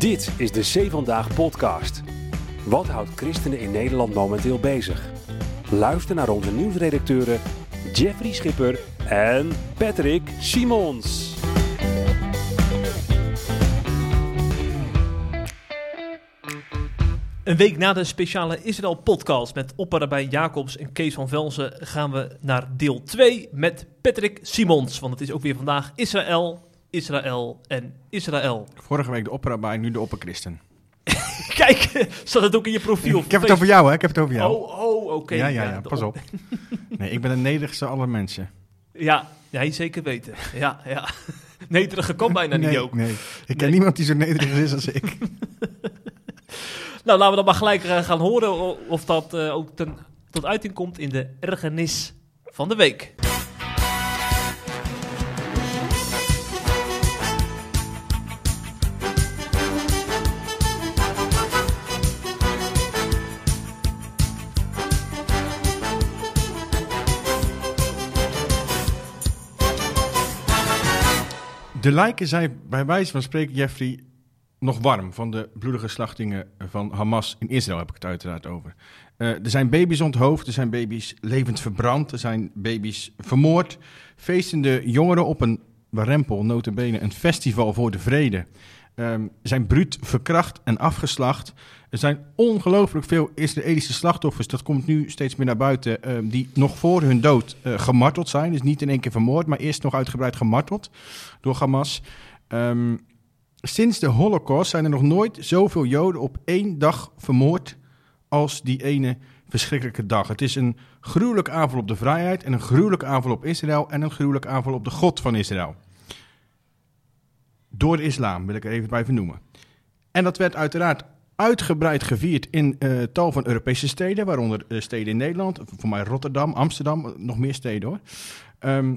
Dit is de Zee Vandaag podcast. Wat houdt christenen in Nederland momenteel bezig? Luister naar onze nieuwsredacteuren Jeffrey Schipper en Patrick Simons. Een week na de speciale Israël-podcast met opperrabijn Jacobs en Kees van Velzen gaan we naar deel 2 met Patrick Simons. Want het is ook weer vandaag Israël, Israël en Israël. Vorige week de opperrabijn, nu de opperchristen. Kijk, zat het ook in je profiel? Ik heb het over jou, hè? Ik heb het over jou. Oh, oh oké. ja, ja, ja, pas op. Nee, ik ben de nederigste aller mensen. Ja, ja, zeker weten. Ja, ja. Nederige kan bijna niet nee, ook. nee, ik ken Nee. niemand die zo nederig is als ik. Nou, laten we dan maar gelijk eh, gaan horen of dat eh, ook ten, tot uiting komt in de ergernis van de week. De lijken zijn bij wijze van spreken, Jeffrey, nog warm van de bloedige slachtingen van Hamas in Israël, heb ik het uiteraard over. Eh, er zijn baby's onthoofd, er zijn baby's levend verbrand, er zijn baby's vermoord. Feestende jongeren op een warempel, notabene een festival voor de vrede, ehm, zijn bruut verkracht en afgeslacht. Er zijn ongelooflijk veel Israëlische slachtoffers, dat komt nu steeds meer naar buiten, ehm, die nog voor hun dood eh, gemarteld zijn. Dus niet in één keer vermoord, maar eerst nog uitgebreid gemarteld door Hamas. Ehm, sinds de Holocaust zijn er nog nooit zoveel Joden op één dag vermoord als die ene verschrikkelijke dag. Het is een gruwelijke aanval op de vrijheid en een gruwelijke aanval op Israël en een gruwelijke aanval op de God van Israël. Door de islam, wil ik er even bij vernoemen. En dat werd uiteraard uitgebreid gevierd in eh, tal van Europese steden, waaronder eh, steden in Nederland, voor mij Rotterdam, Amsterdam, nog meer steden hoor. Ehm,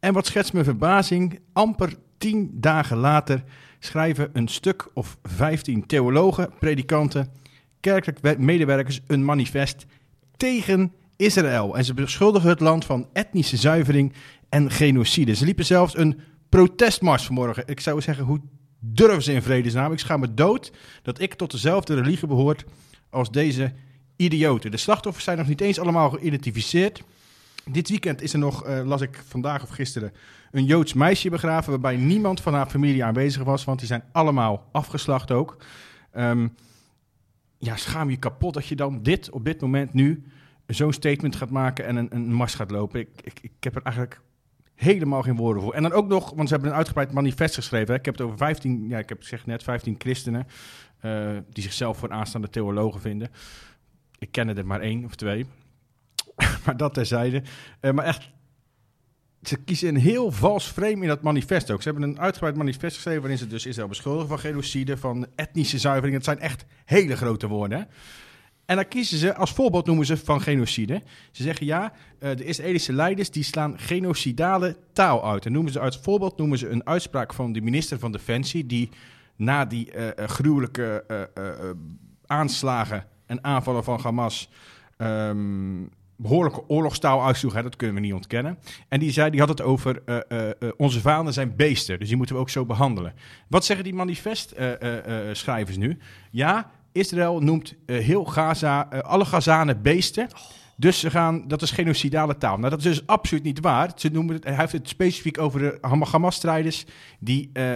en wat schetst mijn verbazing, amper tien dagen later schrijven een stuk of vijftien theologen, predikanten, kerkelijk we- medewerkers een manifest tegen Israël. En ze beschuldigen het land van etnische zuivering en genocide. Ze liepen zelfs een protestmars vanmorgen. Ik zou zeggen, hoe durven ze in vredesnaam? Ik schaam me dood dat ik tot dezelfde religie behoort als deze idioten. De slachtoffers zijn nog niet eens allemaal geïdentificeerd. Dit weekend is er nog, eh, las ik vandaag of gisteren, een Joods meisje begraven... waarbij niemand van haar familie aanwezig was, want die zijn allemaal afgeslacht ook. Ehm, ja, schaam je kapot dat je dan dit op dit moment nu zo'n statement gaat maken en een, een mars gaat lopen. Ik, ik, ik heb er eigenlijk helemaal geen woorden voor. En dan ook nog, want ze hebben een uitgebreid manifest geschreven. Ik heb het over 15, ja, ik heb zeg net, 15 christenen eh, die zichzelf voor aanstaande theologen vinden. Ik ken er maar één of twee. maar dat terzijde. Eh, maar echt, ze kiezen een heel vals frame in dat manifest ook. Ze hebben een uitgebreid manifest geschreven waarin ze dus Israël beschuldigen van genocide, van etnische zuivering. Het zijn echt hele grote woorden. hè. En dan kiezen ze, als voorbeeld noemen ze van genocide. Ze zeggen ja, eh, de Israëlische leiders die slaan genocidale taal uit. En noemen ze als voorbeeld noemen ze een uitspraak van de minister van Defensie, die na die eh, gruwelijke aanslagen en aanvallen van Hamas ehm, behoorlijke oorlogstaal uitsloeg. Dat kunnen we niet ontkennen. En die zei, die had het over onze vijanden zijn beesten, dus die moeten we ook zo behandelen. Wat zeggen die manifestschrijvers nu? Ja, Israël noemt eh, heel Gaza, eh, alle Gazanen beesten. Dus ze gaan, dat is genocidale taal. Nou, dat is dus absoluut niet waar. Ze noemen het, hij heeft het specifiek over de Ham- Hamas-strijders die eh,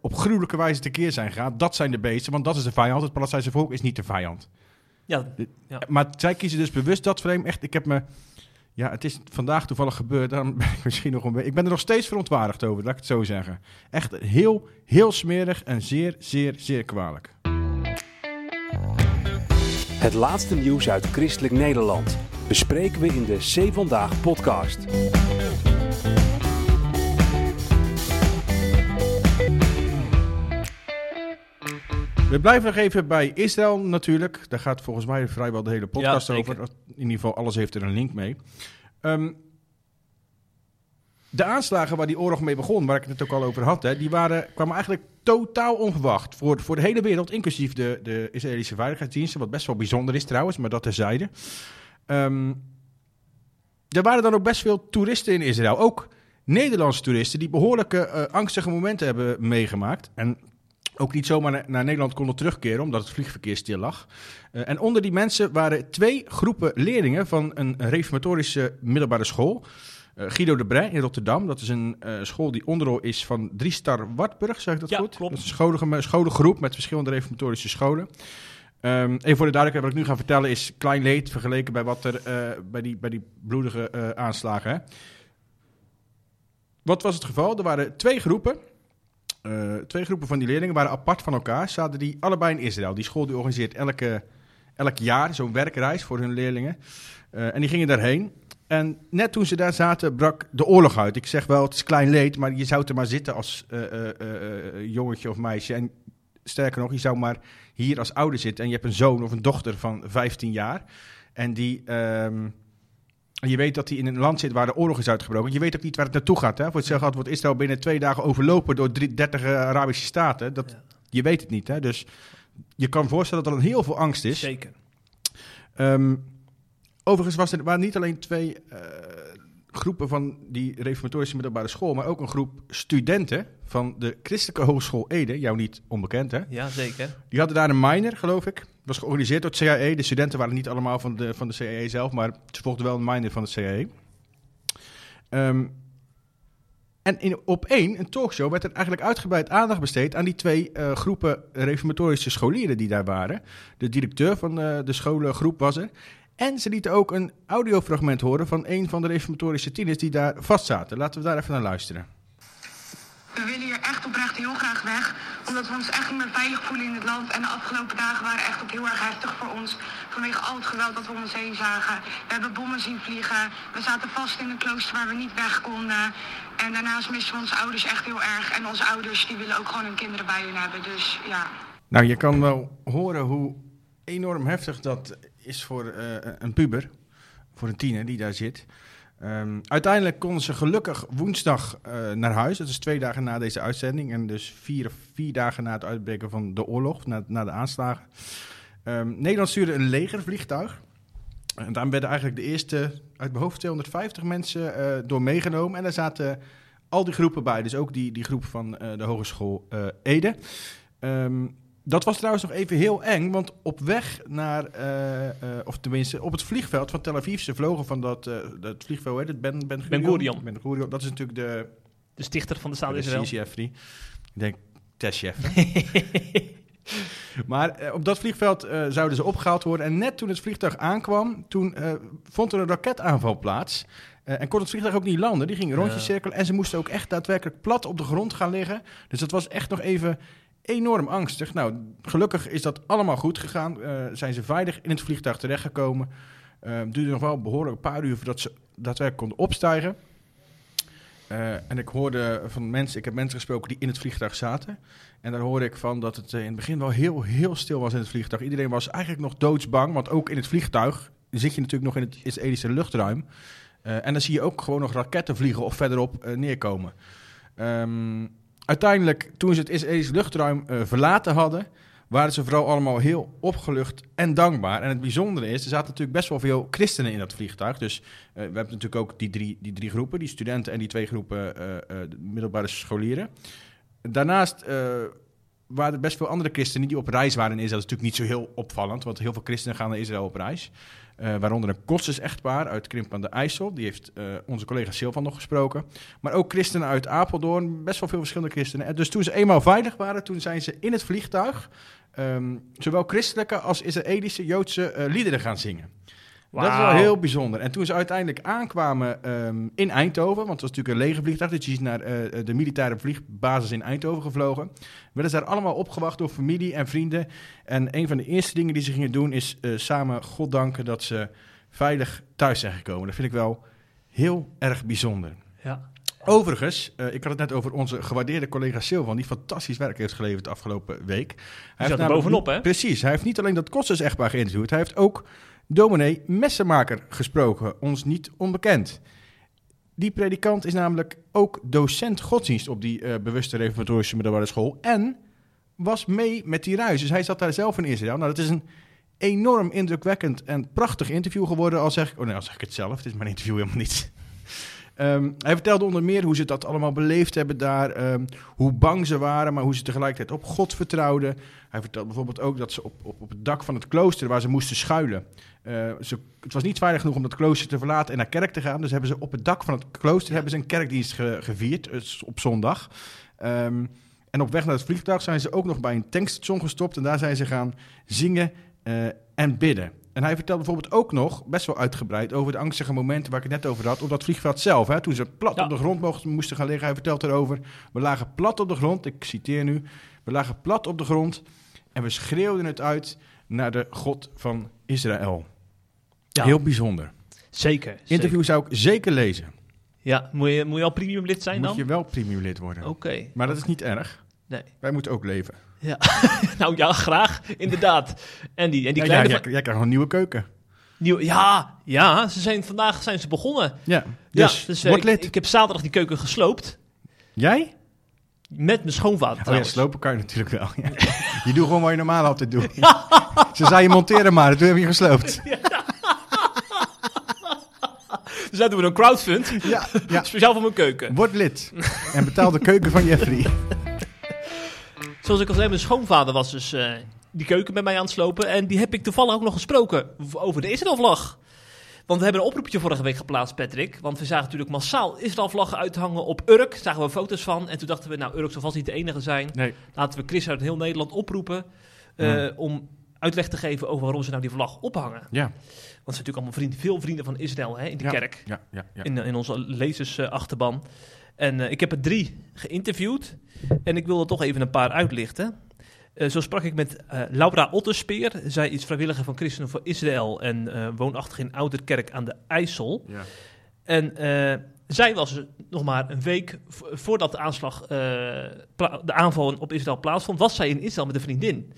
op gruwelijke wijze tekeer zijn gegaan. Dat zijn de beesten, want dat is de vijand. Het Palestijnse volk is niet de vijand. Ja, ja. Maar zij kiezen dus bewust dat frame. Echt, ik heb me... Ja, het is vandaag toevallig gebeurd. Daarom ben ik misschien nog een beetje... Ik ben er nog steeds verontwaardigd over, laat ik het zo zeggen. Echt heel, heel smerig en zeer, zeer, zeer kwalijk. Het laatste nieuws uit christelijk Nederland bespreken we in de Zee Vandaag podcast. We blijven nog even bij Israël natuurlijk. Daar gaat volgens mij vrijwel de hele podcast Ja, over. In ieder geval, alles heeft er een link mee. Ehm, de aanslagen waar die oorlog mee begon, waar ik het ook al over had, hè, die waren, kwamen eigenlijk totaal onverwacht. Voor, voor de hele wereld, inclusief de, de Israëlische veiligheidsdiensten. Wat best wel bijzonder is trouwens, maar dat terzijde. Ehm er waren dan ook best veel toeristen in Israël. Ook Nederlandse toeristen die behoorlijke eh, angstige momenten hebben meegemaakt. En ook niet zomaar na- naar Nederland konden terugkeren, omdat het vliegverkeer stil lag. Eh, en onder die mensen waren twee groepen leerlingen van een reformatorische middelbare school. Eh, Guido de Brij in Rotterdam. Dat is een eh, school die onderdeel is van Driestar Wartburg, zeg ik dat Ja, goed? klopt. Dat is een scholen, scholengroep met verschillende reformatorische scholen. Ehm, even voor de duidelijkheid, wat ik nu ga vertellen is klein leed vergeleken bij wat er eh, bij, die, bij die bloedige aanslagen. Hè? Wat was het geval? Er waren twee groepen. Twee groepen van die leerlingen waren apart van elkaar. Zaten die allebei in Israël. Die school die organiseert elke, elk jaar zo'n werkreis voor hun leerlingen. En die gingen daarheen. En net toen ze daar zaten, brak de oorlog uit. Ik zeg wel, het is klein leed, maar je zou er maar zitten als eh, jongetje of meisje. En sterker nog, je zou maar hier als ouder zitten. En je hebt een zoon of een dochter van 15 jaar. En die... en je weet dat hij in een land zit waar de oorlog is uitgebroken. Je weet ook niet waar het naartoe gaat. Hè? Voor hetzelfde geld wordt Israël binnen twee dagen overlopen door drie- 30 eh, Arabische staten. Dat, Ja. Je weet het niet. Hè? Dus je kan voorstellen dat er dan heel veel angst is. Zeker. Ehm, overigens was er, waren niet alleen twee eh, groepen van die reformatorische middelbare school, maar ook een groep studenten van de Christelijke Hogeschool Ede, jou niet onbekend hè. Ja, zeker. Die hadden daar een minor, geloof ik. was georganiseerd door het CAE. De studenten waren niet allemaal van de, van de CAE zelf, maar ze volgden wel een minor van het CAE. Ehm, en in, op één, een talkshow, werd er eigenlijk uitgebreid aandacht besteed aan die twee eh, groepen reformatorische scholieren die daar waren. De directeur van eh, de scholengroep was er. En ze lieten ook een audiofragment horen van een van de reformatorische tieners die daar vastzaten. Laten we daar even naar luisteren. We willen hier echt oprecht heel graag weg. Omdat we ons echt niet meer veilig voelen in het land. En de afgelopen dagen waren echt ook heel erg heftig voor ons. Vanwege al het geweld dat we om ons heen zagen. We hebben bommen zien vliegen. We zaten vast in een klooster waar we niet weg konden. En daarnaast missen we onze ouders echt heel erg. En onze ouders die willen ook gewoon hun kinderen bij hun hebben. Dus ja, Nou, je kan wel horen hoe enorm heftig dat is voor eh, een puber, voor een tiener die daar zit. Ehm, uiteindelijk konden ze gelukkig woensdag eh, naar huis. Dat is twee dagen na deze uitzending. En dus vier, vier dagen na het uitbreken van de oorlog, na, na de aanslagen. Ehm, Nederland stuurde een legervliegtuig. En daar werden eigenlijk de eerste, uit hoofd 250 mensen eh, door meegenomen. En daar zaten al die groepen bij. Dus ook die, die groep van de Hogeschool Ede. Ehm, dat was trouwens nog even heel eng, want op weg naar, eh, of tenminste op het vliegveld van Tel Aviv, ze vlogen van dat, eh, dat vliegveld, heet het Ben, ben, Ben Gurion. Ben Gurion. Dat is natuurlijk de, De stichter van de Staat de Israël. CCF niet. Ik denk testchef. maar op dat vliegveld zouden ze opgehaald worden. En net toen het vliegtuig aankwam, toen vond er een raketaanval plaats. En kon het vliegtuig ook niet landen. Die ging rondjes cirkelen. En ze moesten ook echt daadwerkelijk plat op de grond gaan liggen. Dus dat was echt nog even enorm angstig. Nou, gelukkig is dat allemaal goed gegaan. Eh, zijn ze veilig in het vliegtuig terechtgekomen. Het duurde nog wel behoorlijk een paar uur voordat ze daadwerkelijk konden opstijgen. Eh, en ik hoorde van mensen, ik heb mensen gesproken die in het vliegtuig zaten. En daar hoorde ik van dat het in het begin wel heel, heel stil was in het vliegtuig. Iedereen was eigenlijk nog doodsbang, want ook in het vliegtuig zit je natuurlijk nog in het Israëlische luchtruim. En dan zie je ook gewoon nog raketten vliegen of verderop neerkomen. Ehm, uiteindelijk, toen ze het Israëlische luchtruim eh, verlaten hadden, waren ze vooral allemaal heel opgelucht en dankbaar. En het bijzondere is, er zaten natuurlijk best wel veel christenen in dat vliegtuig. Dus eh, we hebben natuurlijk ook die drie, die drie groepen, die studenten en die twee groepen eh, de middelbare scholieren. Daarnaast waren er best veel andere christenen die op reis waren in Israël. Dat is natuurlijk niet zo heel opvallend, want heel veel christenen gaan naar Israël op reis. Eh, waaronder een Kostes echtpaar uit Krimp aan de IJssel. Die heeft eh, onze collega Silvan nog gesproken. Maar ook christenen uit Apeldoorn. Best wel veel verschillende christenen. En dus toen ze eenmaal veilig waren, toen zijn ze in het vliegtuig... ehm, zowel christelijke als Israëlische Joodse eh, liederen gaan zingen. Dat is wel heel bijzonder. En toen ze uiteindelijk aankwamen ehm, in Eindhoven, want het was natuurlijk een lege vliegtuig, dus je is naar eh, de militaire vliegbasis in Eindhoven gevlogen, werden ze daar allemaal opgewacht door familie en vrienden. En een van de eerste dingen die ze gingen doen is eh, samen God danken dat ze veilig thuis zijn gekomen. Dat vind ik wel heel erg bijzonder. Ja. Overigens, eh, ik had het net over onze gewaardeerde collega Silvan, die fantastisch werk heeft geleverd de afgelopen week. Hij zat er bovenop, hè? Precies, hij heeft niet alleen dat Kostes echtpaar geïnterviewd, hij heeft ook dominee Messenmaker gesproken, ons niet onbekend. Die predikant is namelijk ook docent godsdienst op die eh, bewuste reformatorische middelbare school en was mee met die reis. Dus hij zat daar zelf in Israël. Nou, dat is een enorm indrukwekkend en prachtig interview geworden, al zeg ik... Oh nee, al zeg ik het zelf, het is mijn interview helemaal niet. Ehm, hij vertelde onder meer hoe ze dat allemaal beleefd hebben daar, ehm, hoe bang ze waren, maar hoe ze tegelijkertijd op God vertrouwden. Hij vertelde bijvoorbeeld ook dat ze op, op, op het dak van het klooster waar ze moesten schuilen. eh, ze, het was niet veilig genoeg om dat klooster te verlaten en naar kerk te gaan. Dus hebben ze op het dak van het klooster hebben ze een kerkdienst ge- gevierd eh, op zondag. Ehm, en op weg naar het vliegtuig zijn ze ook nog bij een tankstation gestopt en daar zijn ze gaan zingen eh, en bidden. En hij vertelde bijvoorbeeld ook nog, best wel uitgebreid, over de angstige momenten waar ik het net over had, op dat vliegveld zelf. Hè, toen ze plat Ja. op de grond mochten, moesten gaan liggen. Hij vertelt erover, we lagen plat op de grond, ik citeer nu, we lagen plat op de grond en we schreeuwden het uit naar de God van Israël. Ja. Heel bijzonder. Zeker. Interview zou ik zeker lezen. Ja, moet je, moet je al premium lid zijn Moet dan? je wel premium lid worden. Oké. Maar dat is niet erg. Nee. Wij moeten ook leven. Nou ja, graag. Inderdaad. En die, en die Ja, kleine... ja, jij, jij krijgt een nieuwe keuken. nieuwe- ja, ja, ze zijn, vandaag zijn ze begonnen. Ja, dus, ja, dus eh, word ik, lid. ik heb zaterdag die keuken gesloopt. jij? Met mijn schoonvader Oh ja, slopen kan je natuurlijk wel. Ja. Je doet gewoon wat je normaal altijd doet. Ze zei je monteren maar, toen heb je gesloopt. Dus daar doen we een crowdfund. Ja, ja. Speciaal voor mijn keuken. Word lid. En betaal de keuken van Jeffrey. Zoals ik al zei, mijn schoonvader was dus eh, die keuken met mij aan het slopen. En die heb ik toevallig ook nog gesproken over de Israël-vlag. Want we hebben een oproepje vorige week geplaatst, Patrick. Want we zagen natuurlijk massaal Israël-vlaggen uithangen op Urk. Daar zagen we foto's van. En toen dachten we, nou, Urk zal vast niet de enige zijn. Nee. Laten we Chris uit heel Nederland oproepen. eh, Ja. om uitleg te geven over waarom ze nou die vlag ophangen. Ja, Want ze zijn natuurlijk allemaal vrienden, veel vrienden van Israël hè, in de Ja. kerk. ja, ja. ja. In, in onze lezersachterban. En eh, ik heb er drie geïnterviewd. En ik wil er toch even een paar uitlichten. Eh, zo sprak ik met eh, Laura Otterspeer. Zij is vrijwilliger van Christenen voor Israël en woonachtig in Ouderkerk aan de IJssel. ja. En zij was nog maar een week vo- voordat de aanslag, de aanval op Israël plaatsvond, was zij in Israël met een vriendin.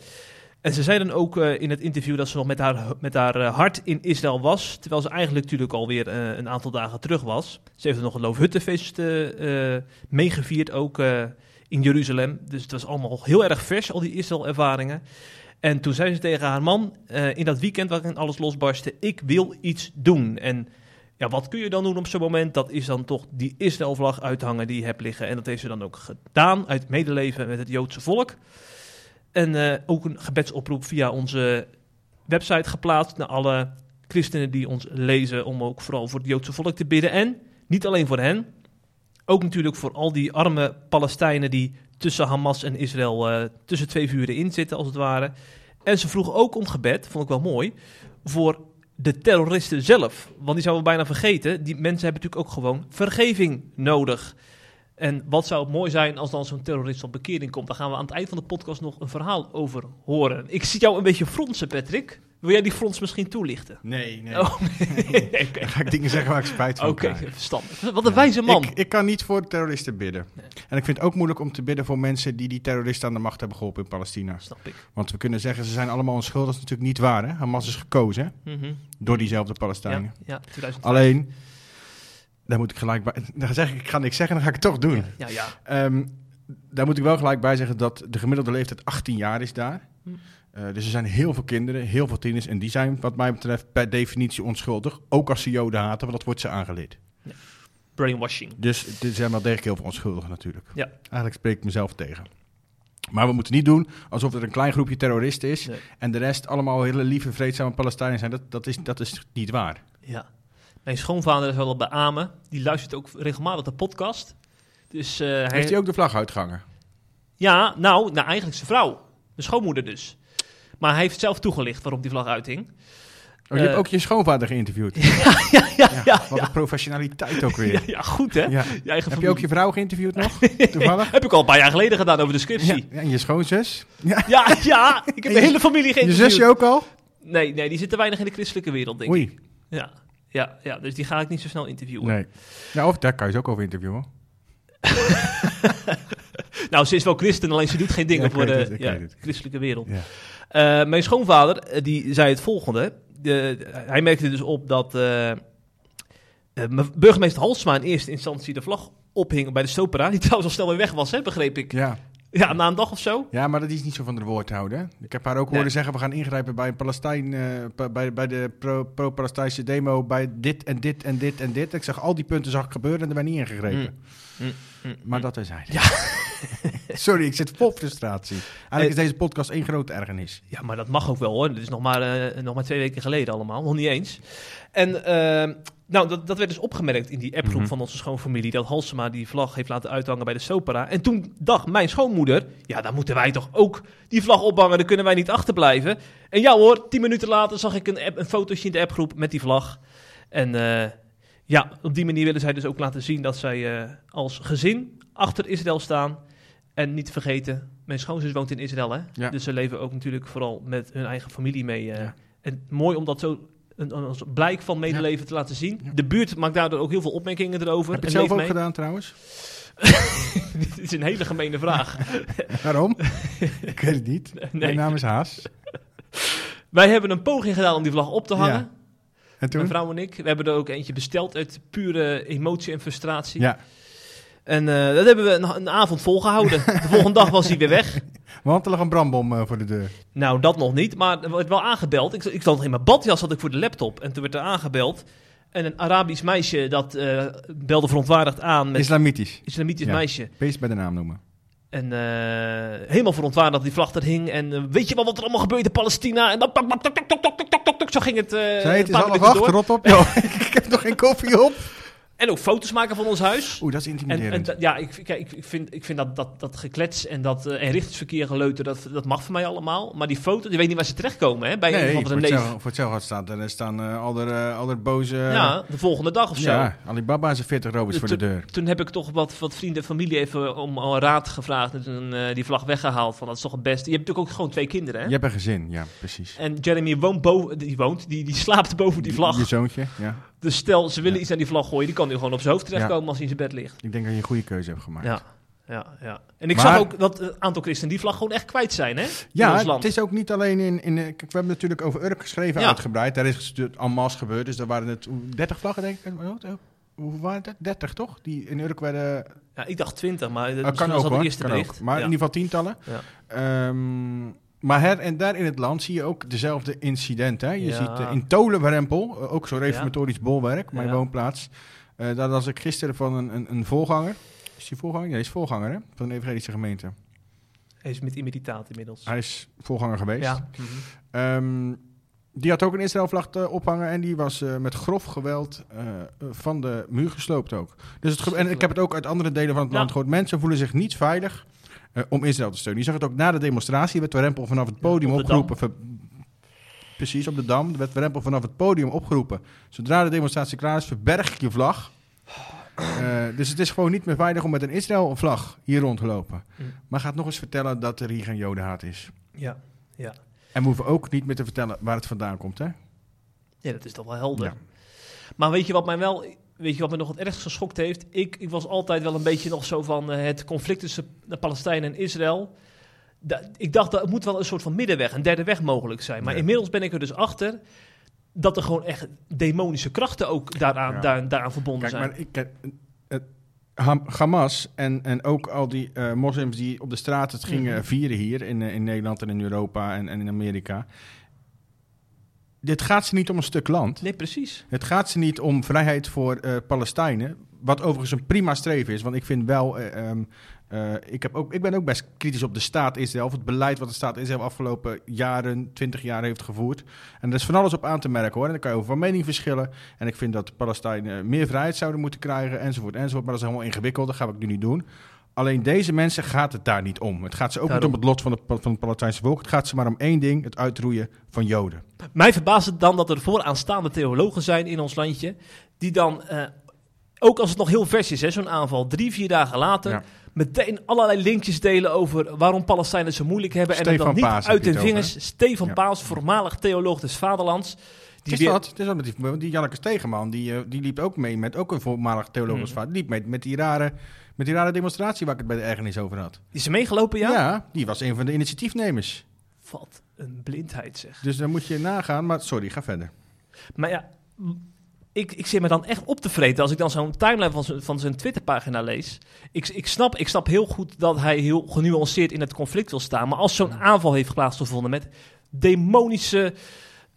En ze zei dan ook eh, in het interview dat ze nog met haar, met haar eh, hart in Israël was, terwijl ze eigenlijk natuurlijk alweer eh een aantal dagen terug was. Ze heeft nog een Loofhuttenfeest meegevierd, ook in Jeruzalem. Dus het was allemaal heel erg vers, al die Israël-ervaringen. En toen zei ze tegen haar man, in dat weekend waarin alles losbarstte, ik wil iets doen. En ja, wat kun je dan doen op zo'n moment? Dat is dan toch die Israël-vlag uithangen die je hebt liggen. En dat heeft ze dan ook gedaan uit medeleven met het Joodse volk. En eh, ook een gebedsoproep via onze website geplaatst naar alle christenen die ons lezen. Om ook vooral voor het Joodse volk te bidden. En niet alleen voor hen, ook natuurlijk voor al die arme Palestijnen die tussen Hamas en Israël eh, tussen twee vuren in zitten, als het ware. En ze vroegen ook om gebed, vond ik wel mooi, voor de terroristen zelf. Want die zouden we bijna vergeten. Die mensen hebben natuurlijk ook gewoon vergeving nodig. En wat zou het mooi zijn als dan zo'n terrorist op bekering komt. Daar gaan we aan het eind van de podcast nog een verhaal over horen. Ik zie jou een beetje fronsen, Patrick. Wil jij die frons misschien toelichten? Nee, nee. Oh, nee. Dan ga ik dingen zeggen waar ik spijt van Oké, verstandig. Wat een wijze man. Ik, ik kan niet voor terroristen bidden. En ik vind het ook moeilijk om te bidden voor mensen die die terroristen aan de macht hebben geholpen in Palestina. Snap ik. Want we kunnen zeggen, ze zijn allemaal onschuldig. Dat is natuurlijk niet waar, hè? Hamas is gekozen hè? Mhm. door diezelfde Ja, Palestijnen. ja, 2000. Alleen, daar moet ik gelijk bij... Dan zeg ik, ik ga niks zeggen, dan ga ik het toch doen. Ja, ja. Ehm, daar moet ik wel gelijk bij zeggen dat de gemiddelde leeftijd 18 jaar is daar. Hm. Eh, dus er zijn heel veel kinderen, heel veel tieners. En die zijn wat mij betreft per definitie onschuldig. Ook als ze joden haten, want dat wordt ze aangeleerd. Brainwashing. Dus er zijn wel degelijk heel veel onschuldigen natuurlijk. Ja. Eigenlijk spreek ik mezelf tegen. Maar we moeten niet doen alsof er een klein groepje terroristen is... Nee. en de rest allemaal hele lieve, vreedzame Palestijnen zijn. Dat, dat, is, dat is niet waar. Ja. Mijn schoonvader is wel op beamen. Die luistert ook regelmatig de podcast. Dus eh, hij... Heeft hij ook de vlag uitgehangen? Ja, nou, nou, eigenlijk zijn vrouw. Mijn schoonmoeder dus. Maar hij heeft zelf toegelicht waarom die vlag uithing. Oh, je hebt Eh, ook je schoonvader geïnterviewd. ja, ja, ja, ja. Wat een professionaliteit ook weer. Ja, goed hè? Ja. Je eigen Heb je ook je vrouw geïnterviewd nog? Toevallig? Heb ik al een paar jaar geleden gedaan over de scriptie. En je schoonzus? Ja. Ja, ja. Ik heb En de je- hele familie Je geïnterviewd. zusje ook al? Nee, nee, die zitten weinig in de christelijke wereld, denk ik. Oei. Ja, ja, ja, dus die ga ik niet zo snel interviewen. Nee. Nou, of daar kan je ze ook over interviewen. Nou, ze is wel christen, alleen ze doet geen dingen Ja, voor de ja, christelijke wereld. Ja. Eh, mijn schoonvader, eh, die zei het volgende. De, hij merkte dus op dat eh, me- burgemeester Halsma in eerste instantie de vlag ophing bij de Stopera. Die trouwens al snel weer weg was, hè, begreep ik. ja. Ja, na een dag of zo. Ja, maar dat is niet zo van de woord houden. hè. Ik heb haar ook Nee. horen zeggen, we gaan ingrijpen bij een Palestijn, eh, bij, bij de pro- pro-Palestijnse demo, bij dit en dit en dit en dit. Ik zag al die punten zag ik gebeuren en er werd niet ingegrepen. Mm, mm, Maar dat is hij. Ja. Sorry, ik zit vol frustratie. Eigenlijk is deze podcast één grote ergernis. Ja, maar dat mag ook wel hoor. Dit is nog maar, eh, nog maar twee weken geleden allemaal. Nog niet eens. En eh, nou, dat, dat werd dus opgemerkt in die appgroep Mhm. van onze schoonfamilie. Dat Halsema die vlag heeft laten uithangen bij de Sopera. En toen dacht mijn schoonmoeder... Ja, dan moeten wij toch ook die vlag ophangen. Dan kunnen wij niet achterblijven. En ja hoor, tien minuten later zag ik een, app, een fotootje in de appgroep met die vlag. En eh, ja, op die manier willen zij dus ook laten zien dat zij eh, als gezin achter Israël staan. En niet vergeten, mijn schoonzus woont in Israël, hè? Ja. Dus ze leven ook natuurlijk vooral met hun eigen familie mee. eh. Ja. En mooi om dat zo een, als blijk van medeleven te laten zien. De buurt maakt daardoor ook heel veel opmerkingen erover. Heb je het zelf ook mee. gedaan trouwens? Dit is een hele gemene vraag. Waarom? ik weet het niet. Nee. Mijn naam is Haas. Wij hebben een poging gedaan om die vlag op te hangen. En toen? Mijn vrouw en ik. We hebben er ook eentje besteld uit pure emotie en frustratie. Ja, En eh, dat hebben we een, een avond volgehouden. De volgende dag was hij weer weg. Want er lag een brandbom eh, voor de deur. Nou, dat nog niet. Maar er werd wel aangebeld. Ik, ik stond in mijn badjas had ik voor de laptop. En toen werd er aangebeld. En een Arabisch meisje dat eh, belde verontwaardigd aan. Met Islamitisch. Islamitisch meisje. Beest bij de naam noemen. En eh, helemaal verontwaardigd die vlag er hing. En weet je wel wat er allemaal gebeurt in Palestina? En dan tok, tok, tok, tok, tok, tok, tok, zo ging het. Uh, Zij het is half rot op ik heb nog geen koffie op. En ook foto's maken van ons huis. Oeh, dat is En, en intimiderend. da- ja, ik, kijk, ik, vind, ik vind dat, dat, dat geklets en dat eh en richtingsverkeer geleuter, dat, dat mag voor mij allemaal. Maar die foto's, je weet niet waar ze terechtkomen, hè? Bij nee, een neef. hetzelfde, voor hetzelfde staat er staan eh, al, de, eh, boze... Ja, de volgende dag of zo. ja, Alibaba en zijn 40 rovers voor de deur. Toen heb ik toch wat, wat vrienden en familie even om al raad gevraagd en toen eh, die vlag weggehaald. Van dat is toch het beste. Je hebt natuurlijk ook gewoon twee kinderen, hè? Je hebt een gezin, ja, precies. En Jeremy woont boven, die woont, die, die slaapt boven die vlag. Je zoontje, ja. Dus stel, ze willen Ja. iets aan die vlag gooien, die kan nu gewoon op zijn hoofd terechtkomen als hij in zijn bed ligt. Ik denk dat je een goede keuze hebt gemaakt. Ja, ja, ja. En ik Maar- zag ook dat een aantal christenen die vlag gewoon echt kwijt zijn, hè? Ja, het is ook niet alleen in... in eh, kijk, we hebben natuurlijk over Urk geschreven, Ja. uitgebreid. Daar is het en masse gebeurd. Dus daar waren het oeh, 30 vlaggen, denk ik. Oh, Hoe waren het? 30, toch? Die in Urk werden... Ja, ik dacht 20, maar dat Oh, kan ook was hoor, het eerste bericht. ook. Maar ja. in ieder geval tientallen. Ja. Ehm, maar her en daar in het land zie je ook dezelfde incidenten. hè. Je Ja. ziet eh, in Tolenwerempel, eh, ook zo'n reformatorisch bolwerk, mijn Ja. woonplaats. Eh, daar was ik gisteren van een, een, een voorganger. Is die voorganger? Ja, hij is voorganger hè? van de evangelische gemeente. Hij is met imitaat inmiddels. Hij is voorganger geweest. ja. Mhm. Ehm, die had ook een Israël-vlag ophangen en die was met grof geweld van de muur gesloopt ook. Dus het en ik heb het ook uit andere delen van het Ja. land gehoord. Mensen voelen zich niet veilig eh, om Israël te steunen. Je zag het ook na de demonstratie, werd Rempel vanaf het podium op opgeroepen. ver- precies, op de Dam. Er werd Rempel vanaf het podium opgeroepen. Zodra de demonstratie klaar is, verberg ik je vlag. Eh, dus het is gewoon niet meer veilig om met een Israël-vlag hier rond te lopen. Mm. Maar gaat nog eens vertellen dat er hier geen jodenhaat is. Ja. Ja. En we hoeven ook niet meer te vertellen waar het vandaan komt, hè? ja, dat is toch wel helder. Ja. Maar weet je wat mij wel... Weet je wat me nog het ergst geschokt heeft? Ik, ik was altijd wel een beetje nog zo van eh, het conflict tussen de Palestijnen en Israël. Da- ik dacht, dat moet wel een soort van middenweg, een derde weg mogelijk zijn. Maar Ja. inmiddels ben ik er dus achter dat er gewoon echt demonische krachten ook daaraan, Ja. daar, daaraan verbonden Kijk, zijn. maar ik, eh, het, Ham- Hamas en, en ook al die eh, moslims die op de straat het gingen Mhm. vieren hier in, eh, in Nederland en in Europa en, en in Amerika. Dit gaat ze niet om een stuk land. Nee, precies. Het gaat ze niet om vrijheid voor eh, Palestijnen. Wat overigens een prima streven is. Want ik vind wel. eh, ehm, eh, ik, heb ook, ik ben ook best kritisch op de staat Israël. Of het beleid wat de staat Israël afgelopen jaren, twintig jaar heeft gevoerd. En er is van alles op aan te merken hoor. En dan kan je over van mening verschillen. En ik vind dat Palestijnen meer vrijheid zouden moeten krijgen. Enzovoort, enzovoort. Maar dat is helemaal ingewikkeld. Dat ga ik nu niet doen. Alleen deze mensen gaat het daar niet om. Het gaat ze ook Daarom. niet om het lot van, de, van het Palestijnse volk. Het gaat ze maar om één ding: het uitroeien van Joden. Mij verbaast het dan dat er vooraanstaande theologen zijn in ons landje, die dan, eh, ook als het nog heel vers is, zo'n aanval, drie, vier dagen later, Ja. meteen allerlei linkjes delen over waarom Palestijnen zo moeilijk hebben. en het dan niet Paas uit de het over, vingers. Stefan Ja. Paas, voormalig theoloog des vaderlands. Die Het is het is met die, die Janneke Stegeman, die, eh, die liep ook mee met ook een voormalig theologisch Hmm. vader. Die liep mee met die, rare, met die rare demonstratie waar ik het bij de ergernis over had. Is ze meegelopen, ja? Ja? die was een van de initiatiefnemers. Wat een blindheid zeg. Dus dan moet je nagaan, maar sorry, ga verder. Maar ja, ik, ik zit me dan echt op te vreten als ik dan zo'n timeline van zijn, van zijn Twitterpagina lees. Ik, ik, snap, ik snap heel goed dat hij heel genuanceerd in het conflict wil staan. Maar als zo'n aanval heeft plaatsgevonden met demonische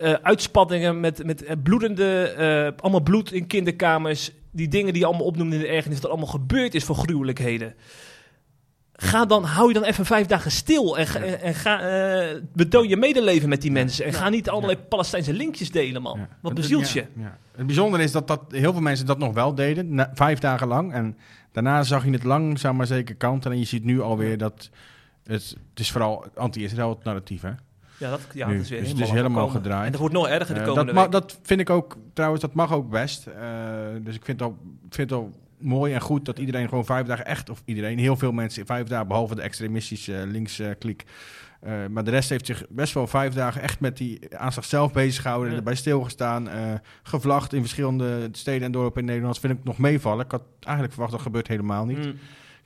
eh, uitspattingen, met, met eh, bloedende, eh, allemaal bloed in kinderkamers, die dingen die je allemaal opnoemen in de ergernis, dat allemaal gebeurd is voor gruwelijkheden. Ga dan, hou je dan even vijf dagen stil en, ga, en, en ga, eh, betoon je medeleven met die mensen. En ga niet allerlei Palestijnse linkjes delen, man. Wat bezielt ja, je? ja. Het bijzondere is dat, dat heel veel mensen dat nog wel deden, na- vijf dagen lang. En daarna zag je het langzaam maar zeker kanten. En je ziet nu alweer dat het, het is vooral anti-Israël het narratief, hè? Ja, dat, ja, Nu. dat is weer Dus het is helemaal helemaal gedraaid. En dat wordt nog erger de Eh, komende dat, dat vind ik ook, trouwens, dat mag ook best. Eh, dus ik vind het, al, vind het al mooi en goed dat iedereen gewoon vijf dagen echt, of iedereen, heel veel mensen, vijf dagen, behalve de extremistische linkse klik. Eh, maar de rest heeft zich best wel vijf dagen echt met die aanslag zelf bezig gehouden, Ja. erbij stilgestaan, eh gevlacht in verschillende steden en dorpen in Nederland. Dat vind ik nog meevallen. Ik had eigenlijk verwacht dat gebeurt helemaal niet. Mm.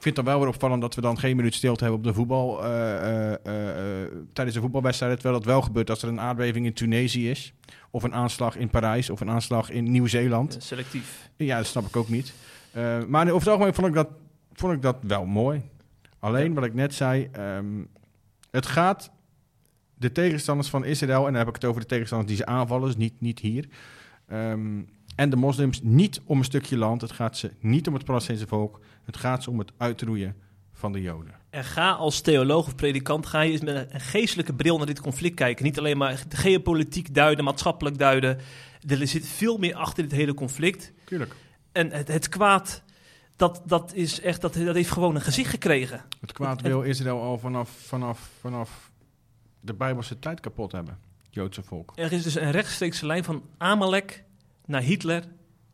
Ik vind het dan wel weer opvallend dat we dan geen minuut stilte hebben op de voetbal, eh, eh, eh, tijdens de voetbalwedstrijd. Terwijl dat wel gebeurt als er een aardbeving in Tunesië is. Of een aanslag in Parijs. Of een aanslag in Nieuw-Zeeland. Selectief. Ja, dat snap ik ook niet. Maar over het algemeen vond ik dat, vond ik dat wel mooi. Alleen wat ik net zei. ehm, het gaat de tegenstanders van Israël. En dan heb ik het over de tegenstanders die ze aanvallen. Dus niet, niet hier. ehm, en de moslims niet om een stukje land. Het gaat ze niet om het Palestijnse volk. Het gaat ze om het uitroeien van de Joden. En ga als theoloog of predikant, ga je eens met een geestelijke bril naar dit conflict kijken. Niet alleen maar geopolitiek duiden, maatschappelijk duiden. Er zit veel meer achter dit hele conflict. Tuurlijk. En het, het kwaad, dat, dat, is echt, dat, dat heeft gewoon een gezicht gekregen. Het kwaad wil Israël al vanaf, vanaf, vanaf de Bijbelse tijd kapot hebben. Het Joodse volk. Er is dus een rechtstreekse lijn van Amalek naar Hitler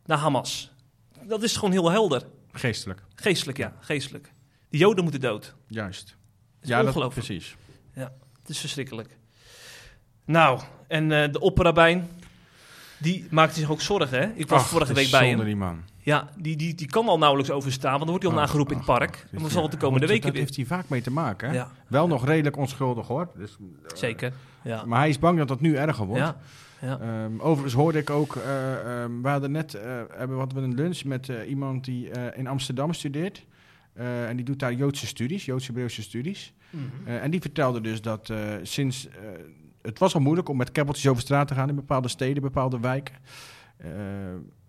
naar Hamas. Dat is gewoon heel helder. Geestelijk. Geestelijk, ja, geestelijk. De Joden moeten dood. Juist. Is ja, dat, ongelooflijk. precies. Het is verschrikkelijk. Nou, en eh, de opperrabijn, die maakte zich ook zorgen, hè? Ik was Ach, vorige week bij hem. die man. Ja, die, die, die kan al nauwelijks overstaan, want dan wordt hij al nageroepen in het park. en dan zal ja, het de komende dat- weken Dat weer. heeft hij vaak mee te maken. Hè? Ja, Wel nog redelijk onschuldig hoor. Dus, eh, zeker. Ja. Maar hij is bang dat dat nu erger wordt. Ja, ja. Ehm, overigens hoorde ik ook, eh, ehm, we hadden net eh, hebben wat we een lunch met eh, iemand die in Amsterdam studeert. En die doet daar Joodse studies, Joods-Hebreeuwse studies. Mhm. En die vertelde dus dat sinds... het was al moeilijk om met keppeltjes over straat te gaan in bepaalde steden, bepaalde wijken.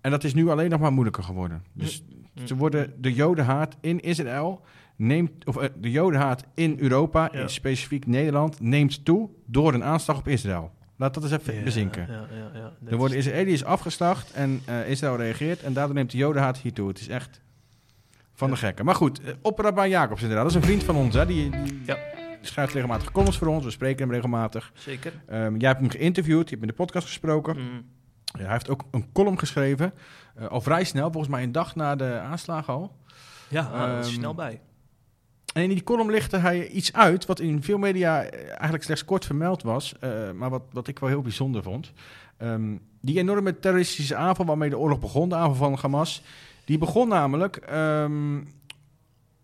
En dat is nu alleen nog maar moeilijker geworden. Dus Mm. ze worden de jodenhaat in Israël neemt, of de jodenhaat in Europa, Ja. in specifiek Nederland, neemt toe door een aanslag op Israël. Laat dat eens even Ja, bezinken. Ja, ja, Er worden is- Israëliërs afgeslacht en eh, Israël reageert en daardoor neemt de jodenhaat hier toe. Het is echt van de gekken. Maar goed, eh, Opperabaan Jacobs inderdaad, dat is een vriend van ons. Hè? Die, die Ja. schrijft regelmatig columns voor ons, we spreken hem regelmatig. Zeker. Ehm, jij hebt hem geïnterviewd, je hebt in de podcast gesproken. Ja, hij heeft ook een column geschreven, eh, al vrij snel, volgens mij een dag na de aanslagen al. Ja, Ehm, snel bij. En in die column lichtte hij iets uit wat in veel media eh, eigenlijk slechts kort vermeld was, eh, maar wat, wat ik wel heel bijzonder vond. Ehm, die enorme terroristische aanval waarmee de oorlog begon, de aanval van Hamas, die begon namelijk ehm,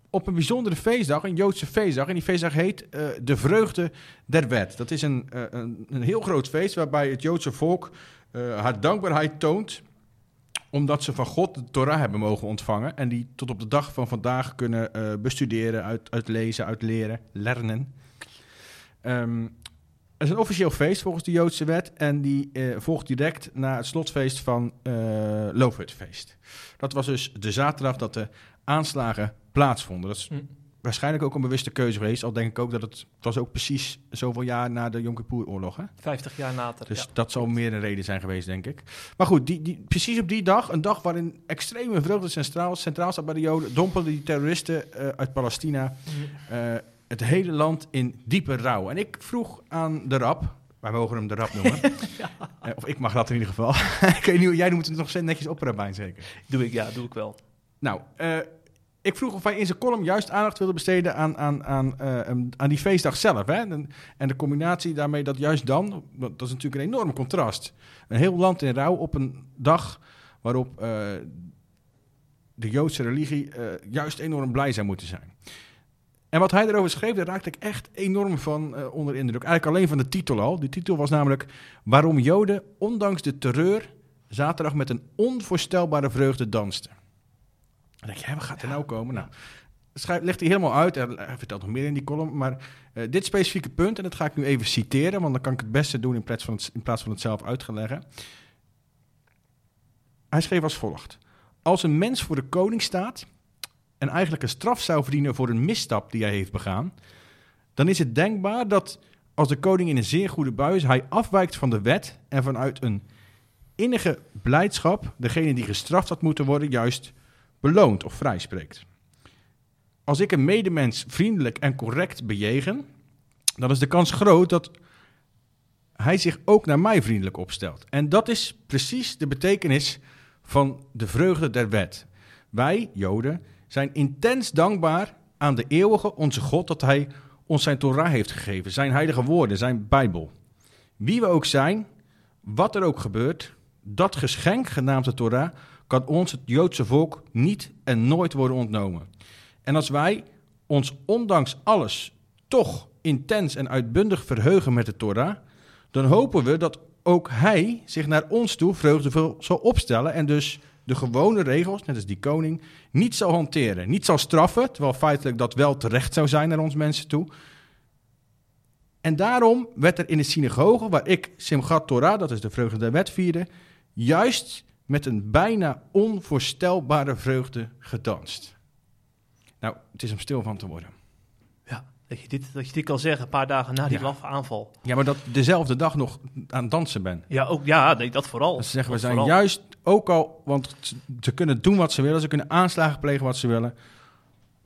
op een bijzondere feestdag, een Joodse feestdag. En die feestdag heet eh, de Vreugde der Wet. Dat is een, een, een heel groot feest waarbij het Joodse volk haar dankbaarheid toont omdat ze van God de Torah hebben mogen ontvangen en die tot op de dag van vandaag kunnen eh, bestuderen, uit, uitlezen, uitleren, lernen. Ehm, het is een officieel feest volgens de Joodse wet en die eh, volgt direct na het slotfeest van Loofhutfeest. Dat was dus de zaterdag dat de aanslagen plaatsvonden. Dat is Hm. Waarschijnlijk ook een bewuste keuze geweest, al denk ik ook dat het, het was ook precies zoveel jaar na de Yom Kippur-oorlog. Hè? 50 jaar later. Dus ja. dat zal meer een reden zijn geweest, denk ik. Maar goed, die, die, precies op die dag, een dag waarin extreme vreugde centraal, centraal staat bij de Joden, dompelden die terroristen eh, uit Palestina Mhm. eh, het hele land in diepe rouw. En ik vroeg aan de rap, wij mogen hem de rap noemen, Eh, of ik mag dat in ieder geval. ik weet niet, hoe- jij noemt het nog steeds netjes opperrabijn zeker. Doe ik, ja, doe ik wel. Nou, eh, ik vroeg of hij in zijn column juist aandacht wilde besteden aan, aan, aan, een- aan die feestdag zelf. Hè? En, en de combinatie daarmee dat juist dan, dat is natuurlijk een enorm contrast. Een heel land in rouw op een dag waarop eh, de Joodse religie eh, juist enorm blij zou moeten zijn. En wat hij erover schreef, daar raakte ik echt enorm van onder indruk. Eigenlijk alleen van de titel al. Die titel was namelijk Waarom Joden, ondanks de terreur, zaterdag met een onvoorstelbare vreugde danste. Dan denk je, wat gaat er nou komen? Nou, schrijft, legt hij helemaal uit. Hij, hij vertelt nog meer in die column. Maar eh, dit specifieke punt, en dat ga ik nu even citeren, want dan kan ik het beste doen in plaats van het, in plaats van het zelf uit te leggen. Hij schreef als volgt: Als een mens voor de koning staat en eigenlijk een straf zou verdienen voor een misstap die hij heeft begaan, dan is het denkbaar dat als de koning in een zeer goede bui is, hij afwijkt van de wet en vanuit een innige blijdschap degene die gestraft had moeten worden juist beloont of vrijspreekt. Als ik een medemens vriendelijk en correct bejegen, dan is de kans groot dat hij zich ook naar mij vriendelijk opstelt. En dat is precies de betekenis van de vreugde der wet. Wij, Joden, zijn intens dankbaar aan de eeuwige, onze God, dat hij ons zijn Torah heeft gegeven, zijn heilige woorden, zijn Bijbel. Wie we ook zijn, wat er ook gebeurt, dat geschenk genaamd de Torah kan ons, het Joodse volk, niet en nooit worden ontnomen. En als wij ons ondanks alles toch intens en uitbundig verheugen met de Torah, dan hopen we dat ook hij zich naar ons toe vreugdevol zal opstellen en dus de gewone regels, net als die koning, niet zal hanteren. Niet zal straffen, terwijl feitelijk dat wel terecht zou zijn naar ons mensen toe. En daarom werd er in de synagoge, waar ik Simchat Torah, dat is de vreugde der wet, vierde, juist met een bijna onvoorstelbare vreugde gedanst. Nou, het is om stil van te worden. Ja, dat je dit, dat je dit kan zeggen een paar dagen na die Ja. laffe aanval. Ja, maar dat dezelfde dag nog aan het dansen ben. Ja, ook, ja nee, dat vooral. Dat ze zeggen, we zijn vooral. juist ook al, want ze- ze kunnen doen wat ze willen, ze kunnen aanslagen plegen wat ze willen.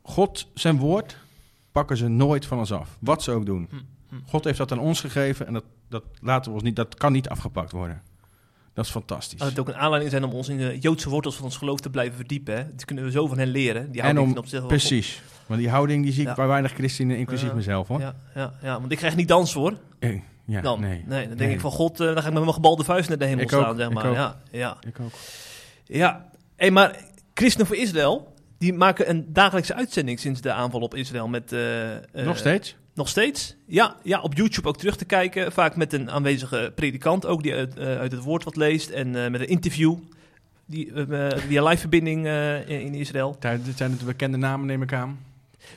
God, zijn woord, pakken ze nooit van ons af. Wat ze ook doen. Hm, hm. God heeft dat aan ons gegeven en dat, dat laten we ons niet, dat kan niet afgepakt worden. Dat is fantastisch. Dat het ook een aanleiding zijn om ons in de Joodse wortels van ons geloof te blijven verdiepen. Hè. Dat kunnen we zo van hen leren. Die en houding om, opzichte van precies. Want die houding die zie ik Ja. bij weinig christenen, inclusief mezelf hoor. Ja, ja, ja, want ik krijg niet dansen hoor. Eh, ja, Dan, nee. nee, dan denk Nee. ik van God, eh, dan ga ik met mijn gebalde vuist naar de hemel Ik ook, staan, zeg ik maar. ook. Ja, ja, Ik ook. ja. Hey, maar Christen voor Israël, die maken een dagelijkse uitzending sinds de aanval op Israël met... eh, Nog steeds? Nog steeds? Ja, ja, op YouTube ook terug te kijken. Vaak met een aanwezige predikant ook, die uit, eh, uit het woord wat leest. En eh, met een interview, die, eh, via live verbinding eh, in, in Israël. Daar- Dit zijn de bekende namen, neem ik aan.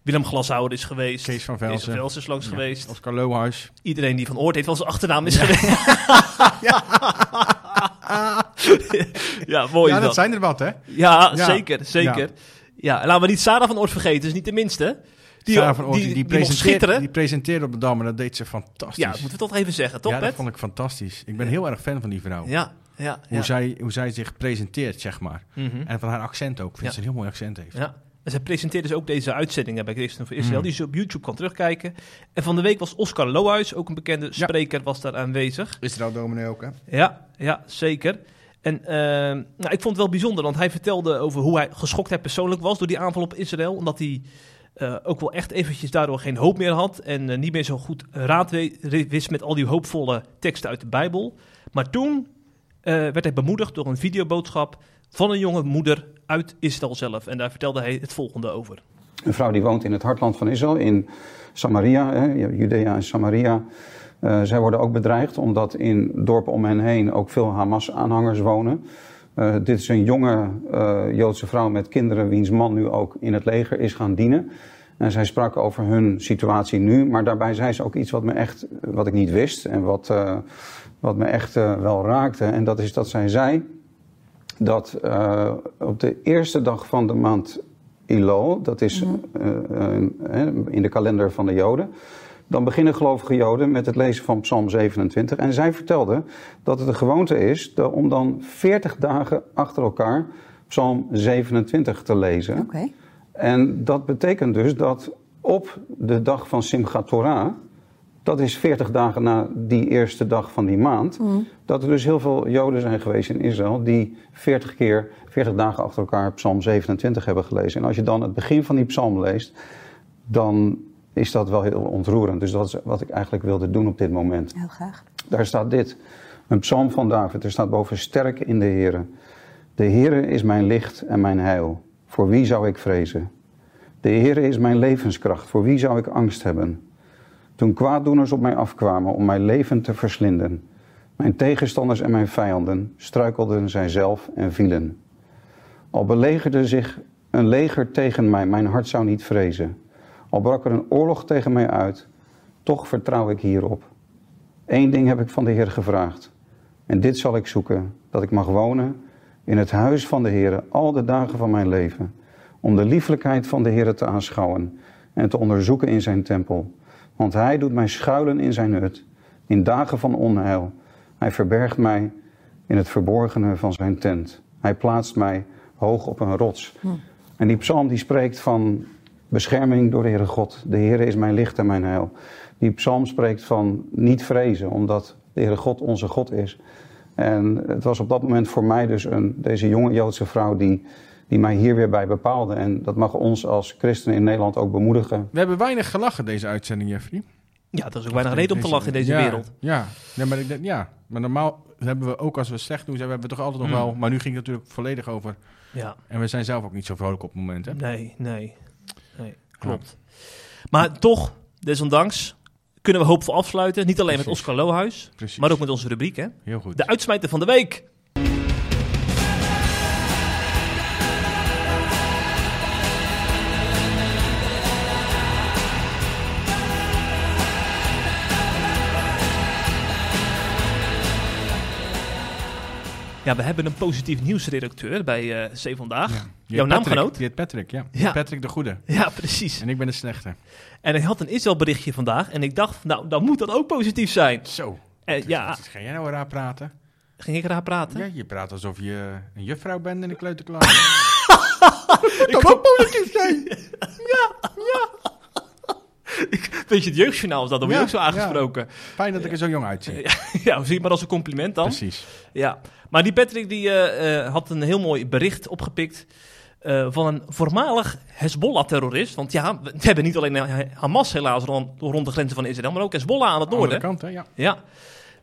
Willem Glashouwer is geweest. Kees van Kees Velsen. van Velsen is langs Ja, geweest. Oscar Lohuis. Iedereen die van Oort heeft wel zijn achternaam is geweest. ja, mooi ja, dat dat. zijn er wat, hè? Ja, Ja. zeker, zeker. Ja. en laten we niet Sarah van Oort vergeten, is niet de minste. Die, Sarah van Oort, die, die, die, die, mocht presenteerde, schitteren. die presenteerde op de Dam en dat deed ze fantastisch. ja, moeten we toch even zeggen, toch ja, dat Pet? vond ik fantastisch. Ik ben heel erg fan van die vrouw. Ja, ja, Hoe, ja. zij, hoe zij zich presenteert, zeg maar. Mhm. En van haar accent ook. Ik vind Ja. ze een heel mooi accent heeft. Ja. En zij presenteert dus ook deze uitzendingen bij Christen voor Israël, Mm. die je op YouTube kan terugkijken. En van de week was Oscar Lohuis, ook een bekende Ja. spreker, was daar aanwezig. Israël dominee ook, hè? Ja, ja, zeker. En ehm, nou, ik vond het wel bijzonder, want hij vertelde over hoe hij geschokt hij persoonlijk was door die aanval op Israël. Omdat hij eh, ook wel echt eventjes daardoor geen hoop meer had en eh, niet meer zo goed raad wist met al die hoopvolle teksten uit de Bijbel. Maar toen eh, werd hij bemoedigd door een videoboodschap van een jonge moeder uit Israël zelf. En daar vertelde hij het volgende over. Een vrouw die woont in het hartland van Israël, in Samaria, hè, Judea en Samaria. Zij worden ook bedreigd omdat in dorpen om hen heen ook veel Hamas-aanhangers wonen. Eh, dit is een jonge eh, Joodse vrouw met kinderen wiens man nu ook in het leger is gaan dienen. En zij sprak over hun situatie nu, maar daarbij zei ze ook iets wat me echt, wat ik niet wist en wat, eh, wat me echt wel raakte. En dat is dat zij zei dat op de eerste dag van de maand Elul, dat is eh, in de kalender van de Joden. Dan beginnen gelovige Joden met het lezen van Psalm 27. En zij vertelde dat het de gewoonte is om dan 40 dagen achter elkaar Psalm 27 te lezen. Oké. En dat betekent dus dat op de dag van Simchat Torah, dat is 40 dagen na die eerste dag van die maand, dat er dus heel veel Joden zijn geweest in Israël die 40 keer, 40 dagen achter elkaar Psalm 27 hebben gelezen. En als je dan het begin van die psalm leest, dan is dat wel heel ontroerend. Dus dat is wat ik eigenlijk wilde doen op dit moment. Heel graag. Daar staat dit, een psalm van David. Er staat boven sterk in de Here. De Here is mijn licht en mijn heil. Voor wie zou ik vrezen? De Here is mijn levenskracht. Voor wie zou ik angst hebben? Toen kwaaddoeners op mij afkwamen om mijn leven te verslinden. Mijn tegenstanders en mijn vijanden struikelden zijzelf en vielen. Al belegerde zich een leger tegen mij, mijn hart zou niet vrezen. Al brak er een oorlog tegen mij uit, toch vertrouw ik hierop. Eén ding heb ik van de Heer gevraagd. En dit zal ik zoeken: dat ik mag wonen in het huis van de Heer al de dagen van mijn leven. Om de lieflijkheid van de Heer te aanschouwen en te onderzoeken in zijn tempel. Want hij doet mij schuilen in zijn hut, in dagen van onheil. Hij verbergt mij in het verborgene van zijn tent. Hij plaatst mij hoog op een rots. En die psalm die spreekt van bescherming door de Heere God. De Heere is mijn licht en mijn heil. Die psalm spreekt van niet vrezen, omdat de Heere God onze God is. En het was op dat moment voor mij dus een, deze jonge Joodse vrouw die, die mij hier weer bij bepaalde. En dat mag ons als christenen in Nederland ook bemoedigen. We hebben weinig gelachen deze uitzending, Jeffrey. Ja, dat is ook weinig reden om te lachen in deze ja, wereld. Ja, nee, maar, ik denk- ja, maar normaal hebben we ook als we slecht doen, zijn, we hebben toch altijd nog Mm. wel. Maar nu ging het natuurlijk volledig over. Ja, En we zijn zelf ook niet zo vrolijk op het moment. Hè? nee, nee. Nee, klopt. Maar toch, desondanks, kunnen we hoopvol afsluiten. Niet alleen met. Oscar Lohuis, Precies. maar ook met onze rubriek, hè? Heel goed. De uitsmijter van de week. Ja, we hebben een positief nieuwsredacteur bij eh C Vandaag. Ja. Die Jouw naamgenoot? Die heet Patrick, ja. Ja. Patrick de Goede. Ja, precies. En ik ben de slechte. En hij had een Israël berichtje vandaag. En ik dacht, nou, dan moet dat ook positief zijn. Zo. En ja, Ga jij nou raar praten? ging ik eraan praten? Ja, je praat alsof je een juffrouw bent in de kleuterklas. ik kan positief zijn. ja, ja. Weet je, het jeugdjournaal is dat, dan word je Ja, ook zo aangesproken. Fijn dat ik er zo jong uitzie. Ja, zie maar als een compliment dan. Precies. Ja, maar die Patrick die, eh, eh, had een heel mooi bericht opgepikt eh, van een voormalig Hezbollah-terrorist. Want ja, we hebben niet alleen Hamas helaas rond, rond de grenzen van Israël, maar ook Hezbollah aan het noorden. kant, hè? Ja. Ja,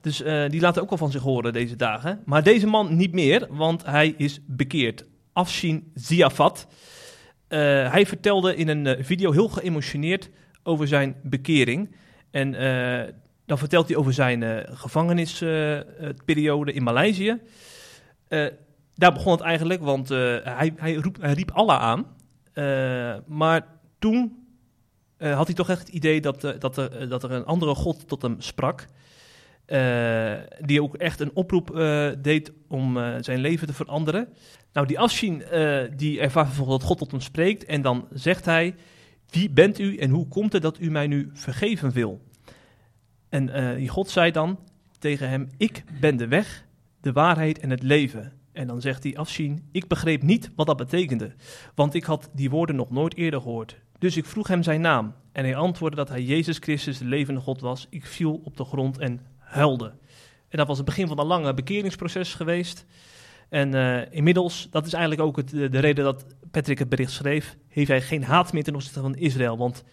dus die laten ook wel van zich horen deze dagen. Maar deze man niet meer, want hij is bekeerd. Afshin Ziafat. Hij vertelde in een video heel geëmotioneerd over zijn bekering. En eh, dan vertelt hij over zijn eh, gevangenisperiode in Maleisië. Eh, daar begon het eigenlijk, want eh, hij, hij, hij riep Allah aan. Eh, maar toen eh, had hij toch echt het idee dat, eh, dat, er, dat er een andere God tot hem sprak. Eh, die ook echt een oproep eh, deed om eh, zijn leven te veranderen. Nou, die Afshin, eh, die ervaart vervolgens dat God tot hem spreekt. En dan zegt hij, wie bent u en hoe komt het dat u mij nu vergeven wil? En eh, God zei dan tegen hem, ik ben de weg, de waarheid en het leven. En dan zegt die Afshin, ik begreep niet wat dat betekende. Want ik had die woorden nog nooit eerder gehoord. Dus ik vroeg hem zijn naam. En hij antwoordde dat hij Jezus Christus, de levende God was. Ik viel op de grond en huilde. En dat was het begin van een lange bekeringsproces geweest. En eh, inmiddels, dat is eigenlijk ook het, de, de reden dat Patrick het bericht schreef, heeft hij geen haat meer ten opzichte van Israël. Want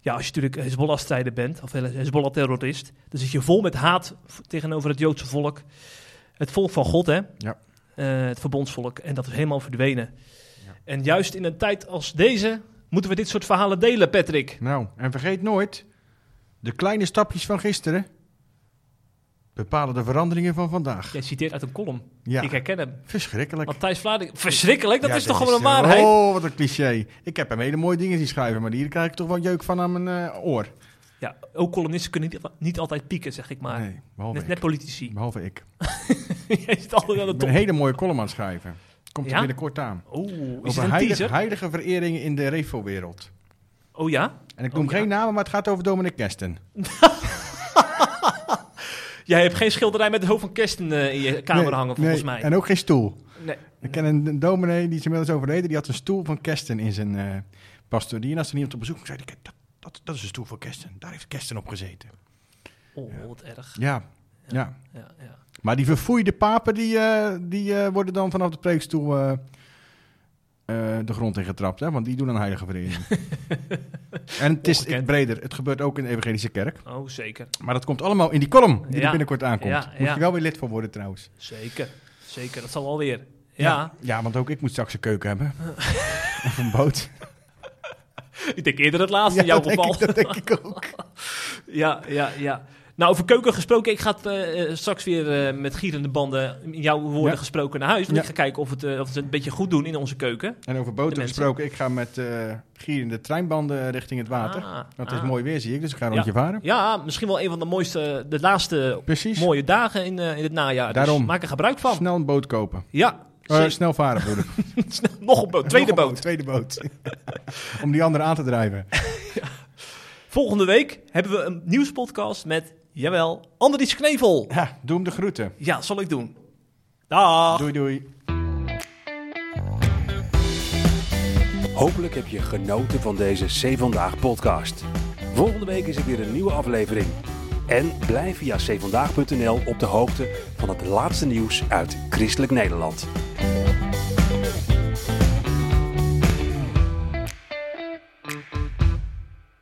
ja, als je natuurlijk Hezbollah-strijder bent, of Hezbollah-terrorist, dan zit je vol met haat tegenover het Joodse volk. Het volk van God, hè? Ja. Eh, het verbondsvolk. En dat is helemaal verdwenen. Ja. En juist in een tijd als deze moeten we dit soort verhalen delen, Patrick. Nou, en vergeet nooit, de kleine stapjes van gisteren bepalen de veranderingen van vandaag. Jij citeert uit een column. Ja, Ik herken hem. verschrikkelijk. Matthijs Vlaarding. Verschrikkelijk, dat Ja, is toch gewoon een eh, waarheid? Oh, wat een cliché. Ik heb hem hele mooie dingen zien schrijven, maar hier krijg ik toch wel jeuk van aan mijn eh, oor. Ja, ook columnisten kunnen niet, niet altijd pieken, zeg ik maar. nee, behalve net, ik. net politici. Behalve ik. Jij zit altijd aan de top. een hele mooie column aan het schrijven. Komt er Ja? binnenkort aan. Oeh, is Over een heilige, heilige vereringen in de Refo-wereld. Oh ja? En ik Oh, noem ja. geen namen, maar het gaat over Dominic Kesten. Jij hebt geen schilderij met het hoofd van Kersten eh, in je kamer Nee, hangen, volgens nee, mij. En ook geen stoel. Nee. Ik ken een, een dominee, die is inmiddels overleden, die had een stoel van Kesten in zijn eh pastorie. En als er niemand op bezoek kwam, zei hij, kijk, dat, dat, dat is een stoel van Kesten. Daar heeft Kesten op gezeten. Oh, wat erg. Ja, ja. Ja, ja. Maar die verfoeide papen, die, eh, die worden dan vanaf de preekstoel eh, de grond in getrapt. Hè? Want die doen een heilige verering. en het is Ongekend. breder. Het gebeurt ook in de evangelische kerk. Oh, zeker. Maar dat komt allemaal in die column die Ja. er binnenkort aankomt. Ja, Moet je wel weer lid voor worden trouwens. Zeker. Zeker, dat zal wel weer. Ja, Ja, want ook ik moet straks een keuken hebben. of een boot. ik denk eerder het laatste in Ja, jouw geval. dat denk ik ook. Ja, ja, ja. Nou, over keuken gesproken. Ik ga het, eh, eh, straks weer eh, met gierende banden, in jouw woorden Ja. gesproken, naar huis. Want Ja. ik ga kijken of, het, of we het een beetje goed doen in onze keuken. En over boten gesproken, ik ga met gierende treinbanden richting het water. Ah, Want het is ah. mooi weer, zie ik, dus ik ga een Ja. rondje varen. Ja, misschien wel een van de mooiste, de laatste Precies. mooie dagen in, in het najaar. Daarom. Dus maak er gebruik van. Snel een boot kopen. Ja, snel varen. Snel- nog een boot, tweede boot. Tweede boot. Om die andere aan te drijven. Volgende week hebben we een nieuwspodcast met, jawel, Andries Knevel. Ja, doe hem de groeten. Ja, zal ik doen. Dag. Doei, doei. Hopelijk heb je genoten van deze C Vandaag podcast. Volgende week is er weer een nieuwe aflevering. En blijf via cvandaag.nl op de hoogte van het laatste nieuws uit Christelijk Nederland.